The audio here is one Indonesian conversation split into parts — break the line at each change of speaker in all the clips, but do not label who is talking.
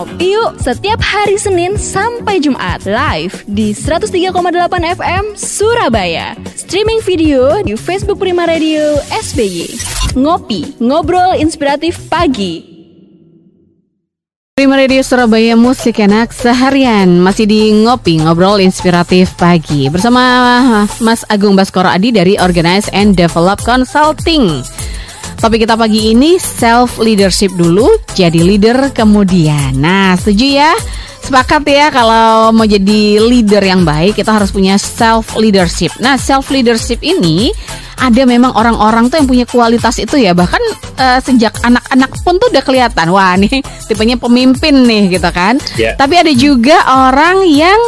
Ngopi yuk setiap hari Senin sampai Jumat live di 103,8 FM Surabaya. Streaming video di Facebook Prima Radio SBY. Ngopi, ngobrol inspiratif pagi.
Prima Radio Surabaya Musik Enak seharian masih di Ngopi Ngobrol Inspiratif Pagi bersama Mas Agung Baskoro Adi dari Organize and Develop Consulting. Topik kita pagi ini self leadership dulu, jadi leader kemudian. Nah, setuju ya? Sepakat ya kalau mau jadi leader yang baik kita harus punya self leadership. Nah, self leadership ini ada memang orang-orang tuh yang punya kualitas itu ya. Bahkan uh, sejak anak-anak pun tuh udah kelihatan. Wah, nih tipenya pemimpin nih gitu kan. Yeah. Tapi ada juga orang yang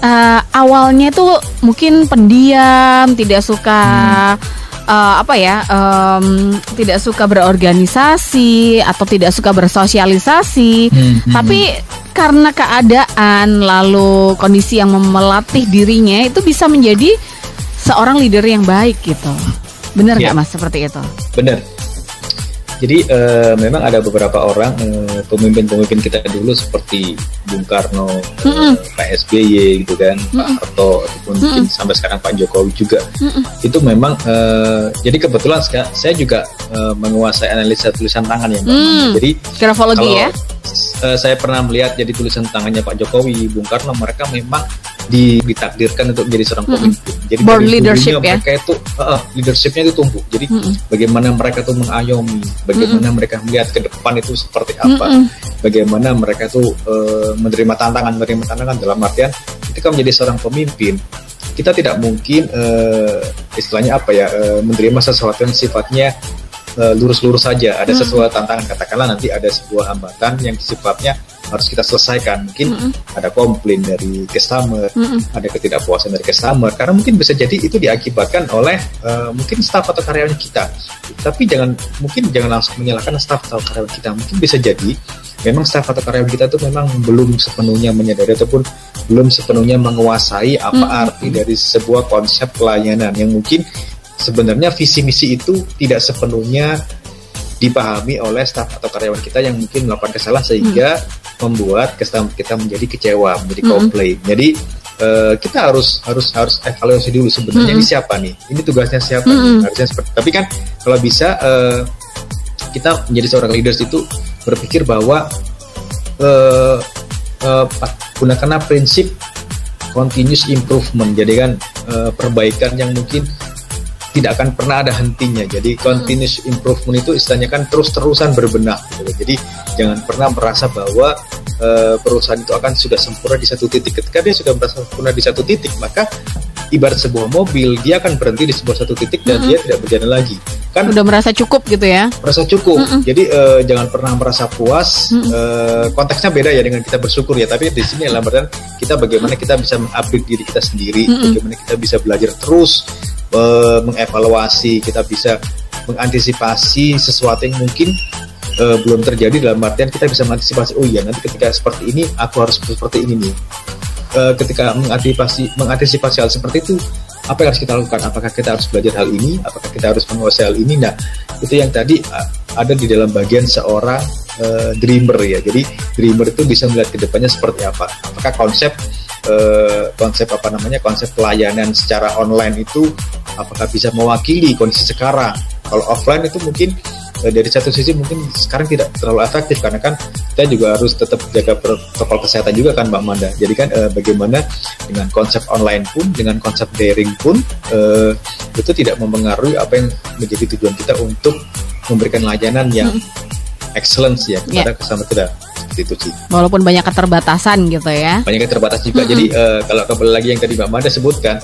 uh, awalnya tuh mungkin pendiam, tidak suka hmm uh, apa ya um, tidak suka berorganisasi atau tidak suka bersosialisasi, hmm, hmm, tapi karena keadaan lalu kondisi yang melatih dirinya itu bisa menjadi seorang leader yang baik gitu. Benar nggak ya. mas seperti itu?
Benar. Jadi uh, memang ada beberapa orang pemimpin pemimpin-pemimpin kita dulu seperti Bung Karno, mm -mm. Pak SBY gitu kan, mm -mm. Pak Harto ataupun mm -mm. mungkin sampai sekarang Pak Jokowi juga. Mm -mm. Itu memang uh, jadi kebetulan saya juga uh, menguasai analisa tulisan tangan ya, Mbak. Mm. Jadi
grafologi ya.
Uh, saya pernah melihat jadi tulisan tangannya Pak Jokowi, Bung Karno, mereka memang ditakdirkan untuk menjadi seorang pemimpin. Mm-hmm. Jadi
Born leadership ya.
Mereka itu uh, leadershipnya itu tumbuh. Jadi mm-hmm. bagaimana mereka tuh mengayomi, bagaimana mm-hmm. mereka melihat ke depan itu seperti apa, mm-hmm. bagaimana mereka tuh uh, menerima tantangan, menerima tantangan dalam artian ketika menjadi seorang pemimpin kita tidak mungkin uh, istilahnya apa ya uh, menerima sesuatu yang sifatnya lurus-lurus saja. Ada hmm. sesuatu tantangan katakanlah nanti ada sebuah hambatan yang sifatnya harus kita selesaikan. Mungkin mm -hmm. ada komplain dari customer, mm -hmm. ada ketidakpuasan dari customer. Karena mungkin bisa jadi itu diakibatkan oleh uh, mungkin staff atau karyawan kita. Tapi jangan mungkin jangan langsung menyalahkan staff atau karyawan kita. Mungkin bisa jadi memang staff atau karyawan kita itu memang belum sepenuhnya menyadari ataupun belum sepenuhnya menguasai apa mm -hmm. arti dari sebuah konsep pelayanan yang mungkin sebenarnya visi misi itu tidak sepenuhnya dipahami oleh staff atau karyawan kita yang mungkin melakukan kesalahan sehingga hmm. membuat customer kita menjadi kecewa, menjadi hmm. komplain. Jadi uh, kita harus harus harus evaluasi dulu sebenarnya hmm. ini siapa nih, ini tugasnya siapa hmm. nih, harusnya seperti. Tapi kan kalau bisa uh, kita menjadi seorang leaders itu berpikir bahwa uh, uh, gunakanlah prinsip continuous improvement. Jadi kan uh, perbaikan yang mungkin tidak akan pernah ada hentinya. Jadi continuous improvement itu istilahnya kan terus-terusan berbenah. Gitu. Jadi jangan pernah merasa bahwa uh, perusahaan itu akan sudah sempurna di satu titik. Ketika dia sudah merasa sempurna di satu titik, maka ibarat sebuah mobil dia akan berhenti di sebuah satu titik dan mm -hmm. dia tidak berjalan lagi.
Kan udah merasa cukup gitu ya?
Merasa cukup. Mm -hmm. Jadi uh, jangan pernah merasa puas. Mm -hmm. uh, konteksnya beda ya dengan kita bersyukur ya. Tapi di sini adalah berarti kita bagaimana kita bisa mengupdate diri kita sendiri, mm -hmm. bagaimana kita bisa belajar terus uh, mengevaluasi, kita bisa mengantisipasi sesuatu yang mungkin uh, belum terjadi dalam artian kita bisa mengantisipasi oh iya nanti ketika seperti ini aku harus seperti ini nih. Uh, ketika mengantisipasi mengantisipasi hal seperti itu apa yang harus kita lakukan? Apakah kita harus belajar hal ini? Apakah kita harus menguasai hal ini? Nah, itu yang tadi ada di dalam bagian seorang uh, dreamer ya. Jadi dreamer itu bisa melihat ke depannya seperti apa. Apakah konsep uh, konsep apa namanya konsep pelayanan secara online itu apakah bisa mewakili kondisi sekarang? Kalau offline itu mungkin uh, dari satu sisi mungkin sekarang tidak terlalu efektif karena kan kita juga harus tetap jaga protokol kesehatan juga kan Mbak Manda. Jadi kan uh, bagaimana dengan konsep online pun, dengan konsep daring pun uh, itu tidak mempengaruhi apa yang menjadi tujuan kita untuk memberikan layanan yang. Excellence ya kepada yeah. customer kita itu sih.
Walaupun banyak keterbatasan gitu ya.
Banyak keterbatasan juga. -hmm. Jadi uh, kalau kembali lagi yang tadi Mbak Manda sebutkan,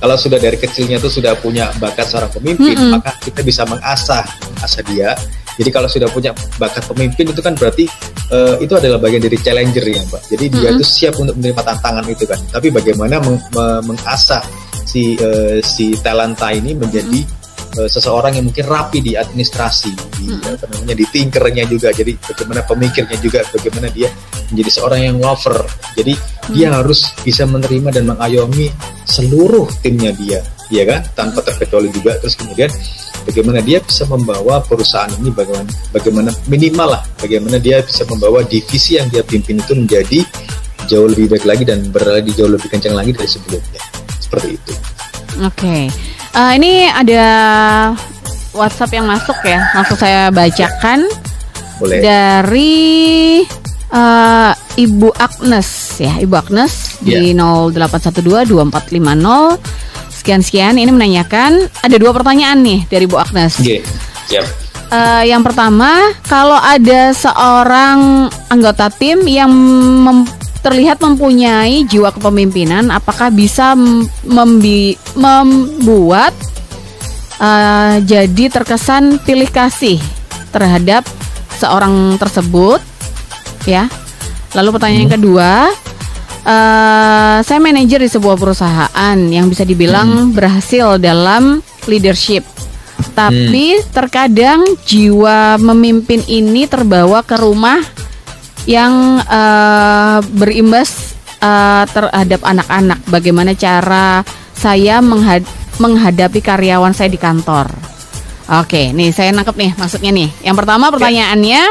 kalau sudah dari kecilnya tuh sudah punya bakat seorang pemimpin, -hmm. maka kita bisa mengasah asah dia. Jadi kalau sudah punya bakat pemimpin itu kan berarti uh, itu adalah bagian dari challenger ya Mbak. Jadi dia itu siap untuk menerima tantangan itu kan. Tapi bagaimana meng mengasah si uh, si talenta ini menjadi uh, seseorang yang mungkin rapi di administrasi, di hmm. apa namanya di tinkernya juga. Jadi bagaimana pemikirnya juga, bagaimana dia menjadi seorang yang lover. Jadi hmm. dia harus bisa menerima dan mengayomi seluruh timnya dia, ya kan, tanpa terkecuali juga. Terus kemudian bagaimana dia bisa membawa perusahaan ini bagaimana bagaimana minimal lah bagaimana dia bisa membawa divisi yang dia pimpin itu menjadi jauh lebih baik lagi dan berada jauh lebih kencang lagi dari sebelumnya seperti itu.
Oke, okay. Uh, ini ada WhatsApp yang masuk ya, langsung saya bacakan. Boleh. Dari uh, Ibu Agnes ya, Ibu Agnes yeah. di 08122450 sekian-sekian ini menanyakan ada dua pertanyaan nih dari Bu Agnes. Yeah. Yep. Uh, yang pertama, kalau ada seorang anggota tim yang mem terlihat mempunyai jiwa kepemimpinan, apakah bisa membi membuat uh, jadi terkesan pilih kasih terhadap seorang tersebut ya lalu pertanyaan hmm. kedua uh, saya manajer di sebuah perusahaan yang bisa dibilang hmm. berhasil dalam leadership tapi hmm. terkadang jiwa memimpin ini terbawa ke rumah yang uh, berimbas uh, terhadap anak-anak bagaimana cara saya menghad menghadapi karyawan saya di kantor. Oke, nih saya nangkep nih maksudnya nih. Yang pertama pertanyaannya,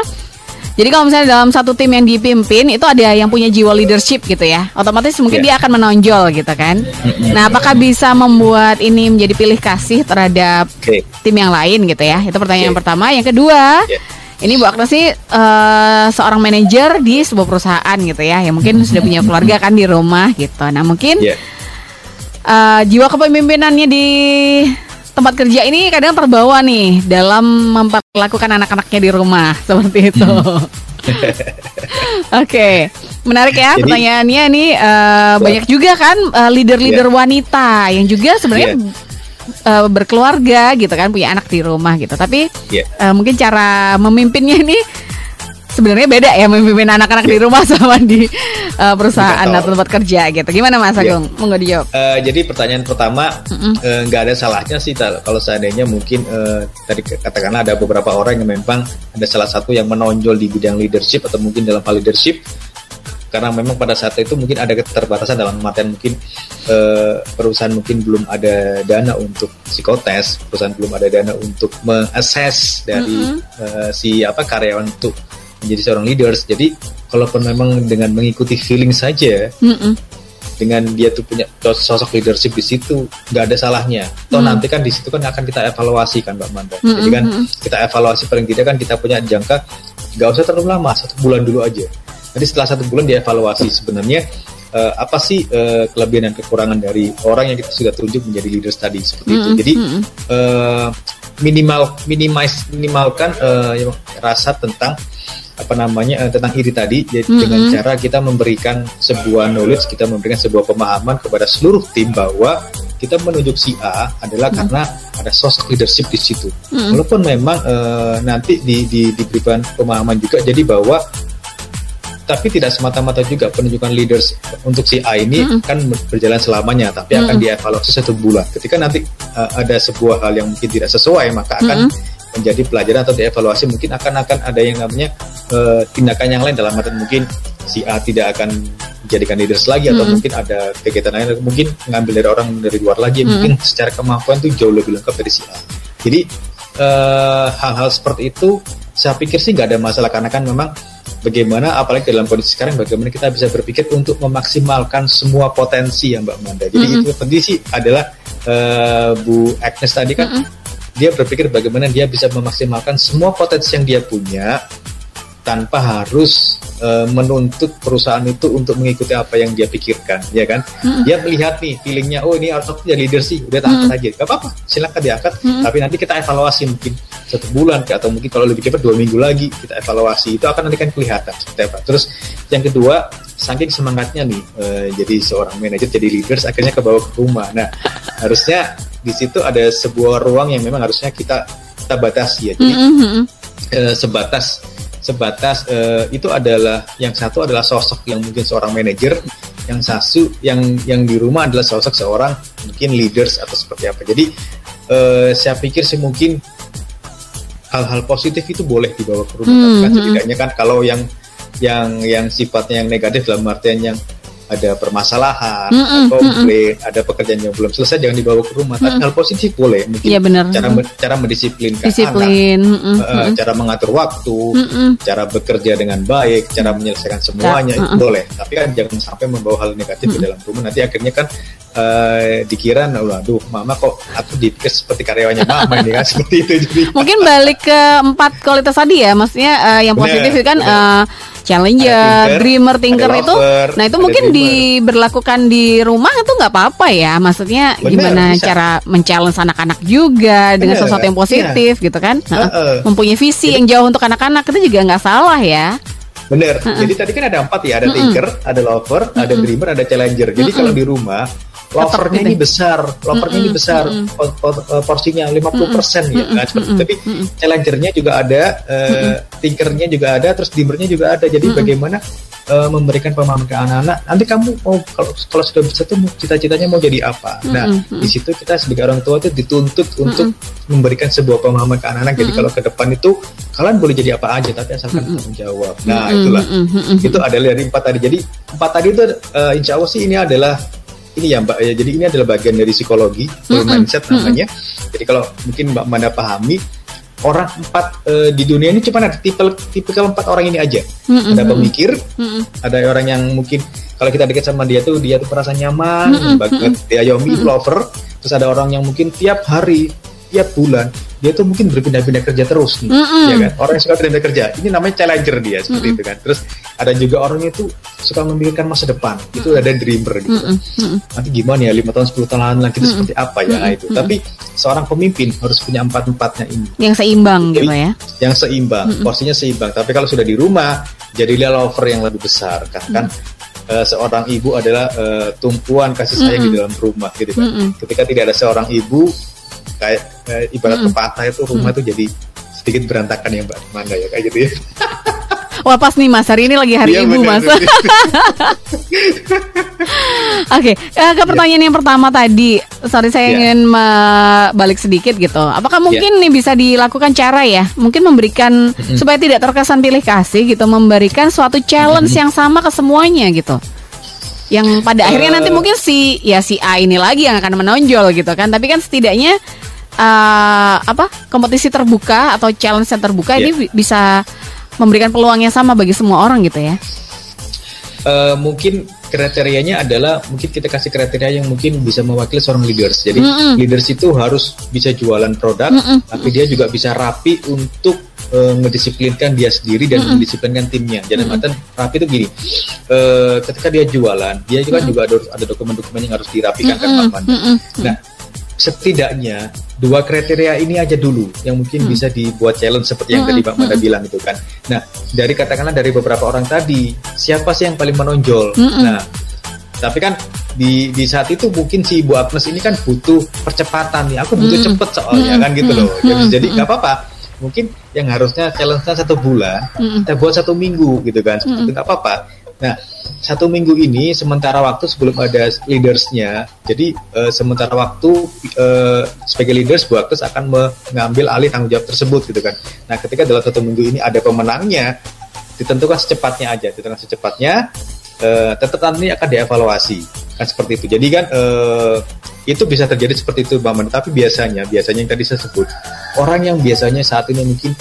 jadi kalau misalnya dalam satu tim yang dipimpin itu ada yang punya jiwa leadership gitu ya, otomatis mungkin yeah. dia akan menonjol gitu kan. Nah, apakah bisa membuat ini menjadi pilih kasih terhadap okay. tim yang lain gitu ya? Itu pertanyaan okay. yang pertama. Yang kedua. Yeah. Ini Bu Agnes sih uh, seorang manajer di sebuah perusahaan gitu ya, yang mungkin sudah punya keluarga kan di rumah gitu. Nah mungkin yeah uh, jiwa kepemimpinannya di tempat kerja ini kadang terbawa nih dalam memperlakukan anak-anaknya di rumah seperti itu. Hmm. Oke, okay. menarik ya Jadi, pertanyaannya nih uh, banyak juga kan uh, leader-leader yeah. wanita yang juga sebenarnya yeah. Uh, berkeluarga gitu kan punya anak di rumah gitu. Tapi yeah. uh, mungkin cara memimpinnya ini sebenarnya beda ya memimpin anak-anak di rumah sama di uh, perusahaan atau tempat kerja gitu. Gimana Mas iya. Agung? Yeah. Mau dijawab?
Uh, jadi pertanyaan pertama nggak mm -mm. uh, ada salahnya sih kalau seandainya mungkin uh, tadi katakanlah ada beberapa orang yang memang ada salah satu yang menonjol di bidang leadership atau mungkin dalam hal leadership karena memang pada saat itu mungkin ada keterbatasan dalam artian mungkin uh, perusahaan mungkin belum ada dana untuk psikotes, perusahaan belum ada dana untuk mengakses dari mm -hmm. uh, si apa karyawan itu menjadi seorang leaders. Jadi kalaupun memang dengan mengikuti feeling saja, mm -mm. dengan dia tuh punya sosok leadership di situ, nggak ada salahnya. Toh mm. nanti kan di situ kan akan kita evaluasi kan Mbak Manda. Mm -mm. Jadi kan kita evaluasi paling tidak kan kita punya jangka nggak usah terlalu lama, satu bulan dulu aja. Jadi setelah satu bulan dievaluasi sebenarnya uh, apa sih uh, kelebihan dan kekurangan dari orang yang kita sudah tunjuk menjadi leaders tadi seperti mm -hmm. itu. Jadi uh, minimal minimize minimalkan uh, rasa tentang apa namanya uh, tentang iri tadi jadi mm-hmm. dengan cara kita memberikan sebuah knowledge kita memberikan sebuah pemahaman kepada seluruh tim bahwa kita menunjuk si A adalah mm-hmm. karena ada sosok leadership di situ mm-hmm. walaupun memang uh, nanti di, di, diberikan pemahaman juga jadi bahwa tapi tidak semata-mata juga penunjukan leaders untuk si A ini mm-hmm. kan berjalan selamanya, tapi mm-hmm. akan dievaluasi satu bulan. Ketika nanti uh, ada sebuah hal yang mungkin tidak sesuai, maka akan mm-hmm menjadi pelajaran atau dievaluasi mungkin akan akan ada yang namanya uh, tindakan yang lain dalam arti mungkin si A tidak akan dijadikan leaders lagi atau mm -hmm. mungkin ada kegiatan lain mungkin mengambil dari orang dari luar lagi mm -hmm. mungkin secara kemampuan itu jauh lebih lengkap dari si A jadi eh, hal-hal uh, seperti itu saya pikir sih nggak ada masalah karena kan memang bagaimana apalagi dalam kondisi sekarang bagaimana kita bisa berpikir untuk memaksimalkan semua potensi ya Mbak Manda jadi mm -hmm. itu penting sih adalah uh, Bu Agnes tadi kan mm -hmm dia berpikir bagaimana dia bisa memaksimalkan semua potensi yang dia punya tanpa harus uh, menuntut perusahaan itu untuk mengikuti apa yang dia pikirkan, ya kan? Mm-hmm. Dia melihat nih feelingnya, oh ini harus jadi leader sih, udah tahan mm-hmm. aja, gak apa-apa, silakan diangkat. Mm-hmm. Tapi nanti kita evaluasi mungkin satu bulan atau mungkin kalau lebih cepat dua minggu lagi kita evaluasi itu akan nanti kan kelihatan Terus yang kedua, saking semangatnya nih uh, jadi seorang manajer, jadi leaders, akhirnya ke bawah ke rumah. Nah harusnya di situ ada sebuah ruang yang memang harusnya kita kita batasi ya. Jadi mm -hmm. sebatas sebatas uh, itu adalah yang satu adalah sosok yang mungkin seorang manajer, yang satu yang yang di rumah adalah sosok seorang mungkin leaders atau seperti apa. Jadi uh, saya pikir sih mungkin hal-hal positif itu boleh dibawa ke rumah, mm -hmm. kan setidaknya kan kalau yang yang yang sifatnya yang negatif dalam artian yang ada permasalahan,
Mm-mm,
ada komplain, ada pekerjaan yang belum selesai jangan dibawa ke rumah. Tapi hal positif boleh, mungkin
Iya, benar.
cara cara mendisiplinkan anak,
mm-mm,
eh,
mm-mm.
cara mengatur waktu,
Mm-mm.
cara bekerja dengan baik, cara menyelesaikan semuanya itu
mm-mm.
boleh. Tapi kan jangan sampai membawa hal negatif ke dalam rumah. Nanti akhirnya kan eh, dikira, waduh, mama kok aku dipikir seperti karyawannya mama ini kan seperti itu jadi.
Mungkin balik ke empat kualitas tadi ya, maksudnya eh, yang positif itu kan
benar.
eh, challenger,
Ada
dreamer, thinker
ada
itu.
lover,
Nah itu mungkin
dreamer.
diberlakukan di rumah itu nggak apa-apa ya. Maksudnya
Benar,
gimana
bisa.
cara men-challenge anak-anak juga dengan
Benar,
sesuatu yang positif gitu kan? Heeh.
Heeh.
Mempunyai visi yang jauh untuk anak-anak itu juga nggak salah ya.
Bener. Jadi tadi kan ada empat ya, ada thinker, ada lover, ada dreamer, ada challenger. Jadi kalau di rumah lovernya
gitu.
ini besar, lovernya ini besar, eh, porsinya 50% ya, nah, seperti itu. Tapi challengernya juga ada, eh, thinkernya juga ada, terus dreamernya juga ada. Jadi bagaimana eh, memberikan pemahaman ke anak-anak. Nanti kamu mau kalau kalau sudah bisa tuh cita-citanya mau jadi apa? Nah, di situ kita sebagai orang tua itu dituntut untuk memberikan sebuah pemahaman ke anak-anak. Jadi kalau ke depan itu kalian boleh jadi apa aja, tapi asalkan tanggung jawab. Nah, itulah itu adalah dari empat tadi. Jadi empat tadi itu eh, insya Allah sih ini adalah ini ya Mbak ya. Jadi ini adalah bagian dari psikologi, mindset namanya. Jadi kalau mungkin Mbak Manda pahami orang empat eh, di dunia ini cuma ada tipe tipikal empat orang ini aja. Ada pemikir, ada orang yang mungkin kalau kita dekat sama dia tuh dia tuh merasa nyaman, banget dia yomi lover. Terus ada orang yang mungkin tiap hari, tiap bulan dia tuh mungkin berpindah-pindah kerja terus nih, ya kan? Orang yang suka pindah kerja, ini namanya challenger dia seperti itu kan. Terus ada juga orang itu suka memikirkan masa depan, itu ada dreamer gitu. Nanti gimana ya lima tahun 10 tahun lagi itu seperti apa ya itu. Tapi seorang pemimpin harus punya empat empatnya ini
Yang seimbang gitu ya.
yang seimbang, porsinya seimbang. Tapi kalau sudah di rumah, jadilah lover yang lebih besar. Kan, kan eh, seorang ibu adalah eh, tumpuan kasih sayang di dalam rumah, gitu kan. Ketika tidak ada seorang ibu, kayak eh, ibarat pepatah itu rumah itu jadi sedikit berantakan ya Mbak Manda ya kayak gitu ya.
Wah pas nih Mas, hari ini lagi hari
Iya,
ibu
benar,
Mas. Oke, eh, ke pertanyaan yang pertama tadi, sorry saya
Iya.
ingin balik sedikit gitu. Apakah mungkin nih bisa dilakukan cara ya? Mungkin memberikan supaya tidak terkesan pilih kasih gitu, memberikan suatu challenge yang sama ke semuanya gitu. Yang pada akhirnya nanti
Eh.
mungkin si ya si A ini lagi yang akan menonjol gitu kan. Tapi kan setidaknya eh, apa kompetisi terbuka atau challenge yang terbuka
Iya.
ini bi- bisa memberikan peluang yang sama bagi semua orang gitu ya.
Eh, mungkin kriterianya adalah mungkin kita kasih kriteria yang mungkin bisa mewakili seorang leaders. Jadi leaders itu harus bisa jualan produk, tapi dia juga bisa rapi untuk eh, ngedisiplinkan dia sendiri dan mendisiplinkan timnya. Jadi mm rapi itu gini, eh, ketika dia jualan, dia juga juga ada, ada dokumen-dokumen yang harus dirapikan kan Pak Manda. Nah, setidaknya dua kriteria ini aja dulu yang mungkin bisa dibuat challenge seperti yang tadi Bang Manda bilang itu kan. Nah, dari katakanlah dari beberapa orang tadi, siapa sih yang paling menonjol? Nah, tapi kan di di saat itu mungkin si Ibu Agnes ini kan butuh percepatan nih. Aku butuh cepet soalnya kan gitu loh. Jadi, jadi nggak apa-apa. Mungkin yang harusnya challenge-nya satu bulan, kita buat satu minggu gitu kan. Seperti itu nggak apa-apa. Nah, satu minggu ini sementara waktu sebelum ada leadersnya, jadi eh, sementara waktu eh, sebagai leaders Bu Agnes akan mengambil alih tanggung jawab tersebut gitu kan. Nah, ketika dalam satu minggu ini ada pemenangnya, ditentukan secepatnya aja, ditentukan secepatnya. eh, tetap nanti akan dievaluasi kan seperti itu. Jadi kan eh, itu bisa terjadi seperti itu, Bang. Tapi biasanya, biasanya yang tadi saya sebut orang yang biasanya saat ini mungkin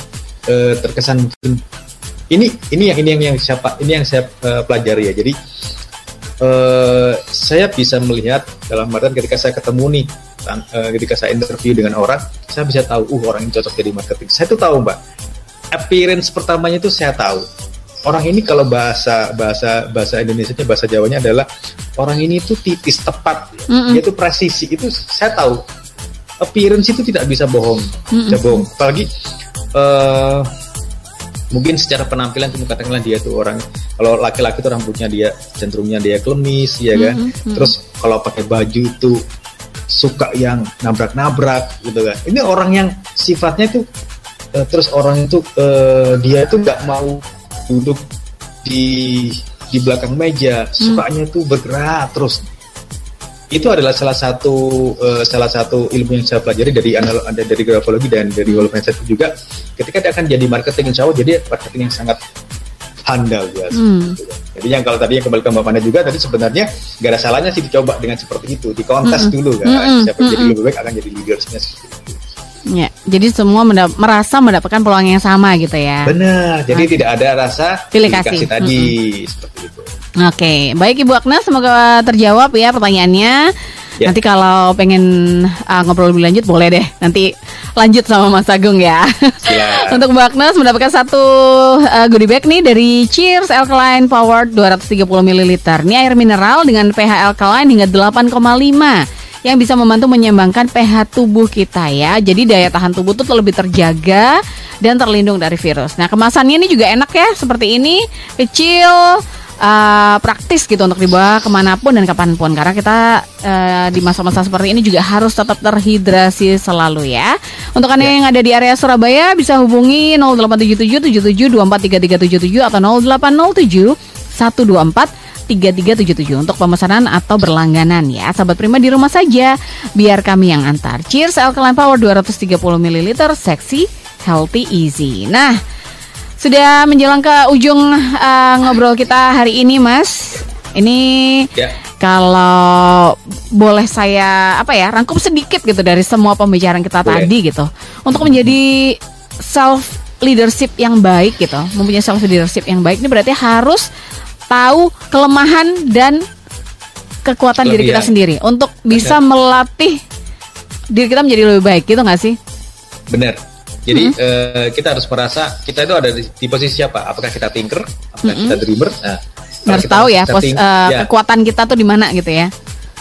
eh, terkesan mungkin ini ini yang ini yang yang siapa ini yang saya eh, pelajari ya. Jadi eh, saya bisa melihat dalam artian ketika saya ketemu nih, eh, ketika saya interview dengan orang, saya bisa tahu, uh orang ini cocok jadi marketing. Saya tuh tahu mbak, appearance pertamanya itu saya tahu. Orang ini kalau bahasa bahasa bahasa Indonesia bahasa Jawanya adalah orang ini itu tipis tepat, dia itu presisi itu saya tahu. Appearance itu tidak bisa bohong, tidak bohong. Apalagi eh mungkin secara penampilan itu katakanlah dia tuh orang kalau laki-laki tuh rambutnya dia cenderungnya dia klemis ya kan? Terus kalau pakai baju tuh suka yang nabrak-nabrak gitu kan. Ini orang yang sifatnya tuh eh, terus orang itu eh, dia tuh nggak mau duduk di di belakang meja. Sukanya tuh bergerak terus itu adalah salah satu eh, salah satu ilmu yang saya pelajari dari anal ada dari grafologi dan dari mindset juga ketika dia akan jadi marketing insya Allah jadi marketing yang sangat handal biasa. Hmm. Jadi yang kalau tadi yang kembali ke Mbak Panda juga tadi sebenarnya gak ada salahnya sih dicoba dengan seperti itu, di kontes hmm. dulu kan. Hmm. Siapa hmm. jadi lebih baik akan jadi leadersnya seperti itu.
Ya, jadi semua mendap merasa mendapatkan peluang yang sama gitu ya.
Benar. Jadi tidak ada rasa
pilih kasih
tadi hmm.
Oke, okay. baik Ibu Agnes, semoga terjawab ya pertanyaannya. Ya. Nanti kalau pengen uh, ngobrol lebih lanjut boleh deh. Nanti lanjut sama Mas Agung ya. Untuk Mbak Agnes mendapatkan satu uh, goodie bag nih dari Cheers Alkaline Power 230 ml. Ini air mineral dengan pH alkaline hingga 8,5 yang bisa membantu menyeimbangkan pH tubuh kita ya. Jadi daya tahan tubuh tuh lebih terjaga dan terlindung dari virus. Nah, kemasannya ini juga enak ya, seperti ini, kecil, uh, praktis gitu untuk dibawa ke mana pun dan kapan pun karena kita uh, di masa-masa seperti ini juga harus tetap terhidrasi selalu ya. Untuk anda ya. yang ada di area Surabaya bisa hubungi 087777243377 atau 0807 124 3377 untuk pemesanan atau berlangganan ya. Sahabat Prima di rumah saja, biar kami yang antar. Cheers Alkaline Power 230 ml, seksi, healthy, easy. Nah, sudah menjelang ke ujung uh, ngobrol kita hari ini, Mas. Ini ya. kalau boleh saya apa ya rangkum sedikit gitu dari semua pembicaraan kita boleh. tadi gitu, untuk menjadi self leadership yang baik gitu, mempunyai self leadership yang baik ini berarti harus tahu kelemahan dan kekuatan Kelebihan. diri kita sendiri untuk bisa melatih diri kita menjadi lebih baik gitu nggak sih?
Benar jadi hmm. uh, kita harus merasa kita itu ada di, di posisi siapa? Apakah kita tinker? Apakah hmm. kita dreamer? Nah,
harus tahu ya, pos, think, uh, ya kekuatan kita tuh di mana gitu ya.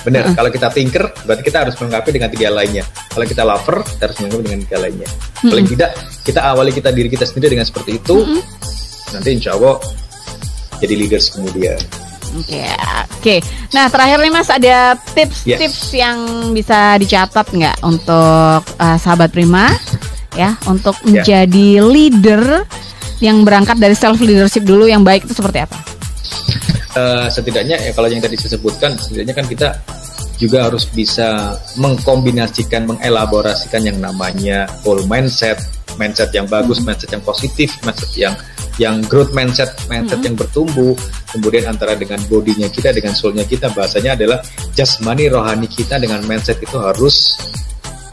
Benar. Uh. Kalau kita tinker, berarti kita harus melengkapi dengan tiga lainnya. Kalau kita lover, kita harus melengkapi dengan tiga lainnya. Hmm. Paling tidak kita awali kita diri kita sendiri dengan seperti itu. Hmm. Nanti insya Allah jadi leaders kemudian.
Oke, okay. oke. Okay. Nah terakhir nih Mas ada tips-tips yes. yang bisa dicatat nggak untuk uh, sahabat Prima ya untuk ya. menjadi leader yang berangkat dari self leadership dulu yang baik itu seperti apa?
Uh, setidaknya ya kalau yang tadi saya sebutkan, setidaknya kan kita juga harus bisa mengkombinasikan, mengelaborasikan yang namanya goal mindset, mindset yang bagus, hmm. mindset yang positif, mindset yang yang growth mindset, mindset hmm. yang bertumbuh, kemudian antara dengan bodinya kita, dengan soulnya kita, bahasanya adalah jasmani rohani kita dengan mindset itu harus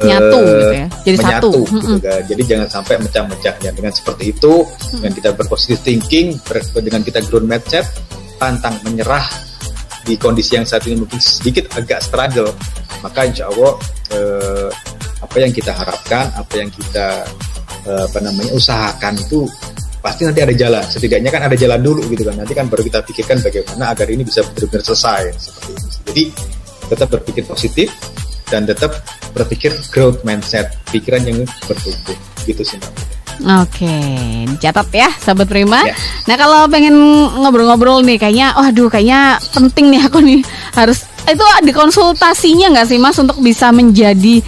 nyatu uh, gitu ya. Jadi
menyatu, satu gitu kan. jadi jangan sampai mecah-mecahnya. Dengan seperti itu hmm. dengan kita berpositif thinking dengan kita ground mindset pantang menyerah di kondisi yang saat ini mungkin sedikit agak struggle maka insya Allah uh, apa yang kita harapkan apa yang kita uh, apa namanya usahakan itu pasti nanti ada jalan. Setidaknya kan ada jalan dulu gitu kan. Nanti kan baru kita pikirkan bagaimana agar ini bisa benar-benar selesai. Seperti ini jadi tetap berpikir positif dan tetap berpikir growth mindset, pikiran yang bertumbuh gitu sih Mbak.
Oke, dicatat ya sahabat Prima. Ya. Nah kalau pengen ngobrol-ngobrol nih, kayaknya, oh aduh kayaknya penting nih aku nih harus itu ada konsultasinya nggak sih Mas untuk bisa menjadi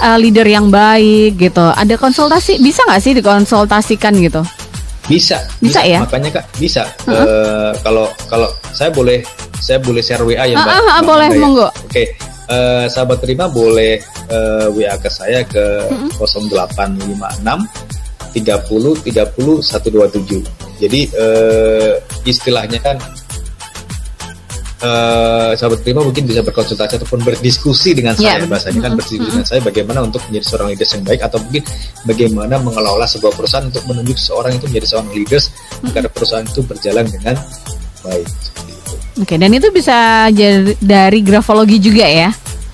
uh, leader yang baik gitu? Ada konsultasi bisa nggak sih dikonsultasikan gitu?
Bisa,
bisa, bisa ya.
Makanya kak bisa. Uh -huh. uh, kalau kalau saya boleh saya boleh share WA ya Mbak. Uh,
boleh, ya? monggo.
Oke. Okay uh, sahabat terima boleh uh, eh, WA ke saya ke mm -hmm. 0856 30 30 127. Jadi uh, istilahnya kan uh, sahabat prima mungkin bisa berkonsultasi ataupun berdiskusi dengan yeah. saya bahasanya kan berdiskusi mm -hmm. dengan saya bagaimana untuk menjadi seorang leader yang baik atau mungkin bagaimana mengelola sebuah perusahaan untuk menunjuk seorang itu menjadi seorang leader mm -hmm. agar perusahaan itu berjalan dengan baik.
Oke, dan itu bisa dari grafologi juga ya?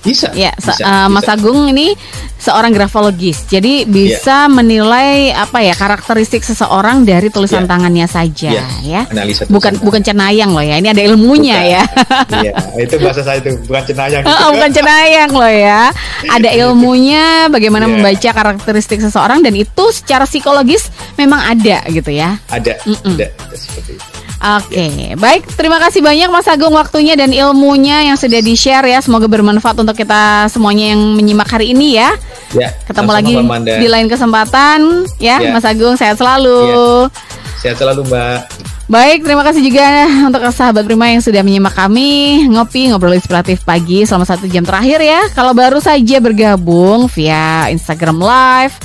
Bisa.
Ya, bisa, uh, Mas bisa. Agung ini seorang grafologis. Jadi bisa ya. menilai apa ya karakteristik seseorang dari tulisan ya. tangannya saja ya. ya. Analisa bukan tangan. bukan cenayang loh ya. Ini ada ilmunya bukan. ya.
Iya, itu bahasa saya itu bukan cenayang.
Oh, bukan cenayang loh ya. Ada ilmunya bagaimana ya. membaca karakteristik seseorang dan itu secara psikologis memang ada gitu ya.
Ada. Mm -mm. Ada, ada seperti itu.
Oke, okay. baik. Terima kasih banyak Mas Agung waktunya dan ilmunya yang sudah di-share ya. Semoga bermanfaat untuk kita semuanya yang menyimak hari ini ya. Ya. Ketemu lagi di lain kesempatan ya, ya. Mas Agung. Sehat selalu. Ya.
Sehat selalu, Mbak.
Baik, terima kasih juga untuk sahabat Prima yang sudah menyimak kami ngopi ngobrol inspiratif pagi selama satu jam terakhir ya. Kalau baru saja bergabung via Instagram Live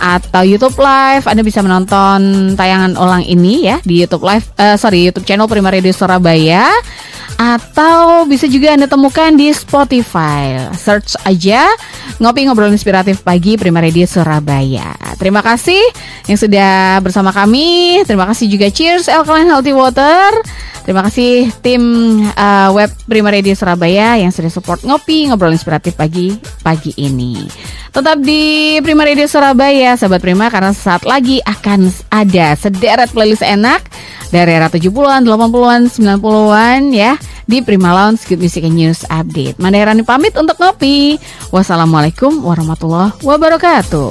atau YouTube Live. Anda bisa menonton tayangan ulang ini ya di YouTube Live, uh, sorry YouTube channel Prima Radio Surabaya atau bisa juga Anda temukan di Spotify. Search aja Ngopi Ngobrol Inspiratif Pagi Prima Radio Surabaya. Terima kasih yang sudah bersama kami. Terima kasih juga Cheers Alkaline Healthy Water. Terima kasih tim uh, web Prima Radio Surabaya yang sudah support ngopi ngobrol inspiratif pagi pagi ini. Tetap di Prima Radio Surabaya, sahabat Prima, karena saat lagi akan ada sederet playlist enak dari era 70-an, 80-an, 90-an ya di Prima Lounge Good Music and News Update. Mandarani pamit untuk ngopi. Wassalamualaikum warahmatullahi wabarakatuh.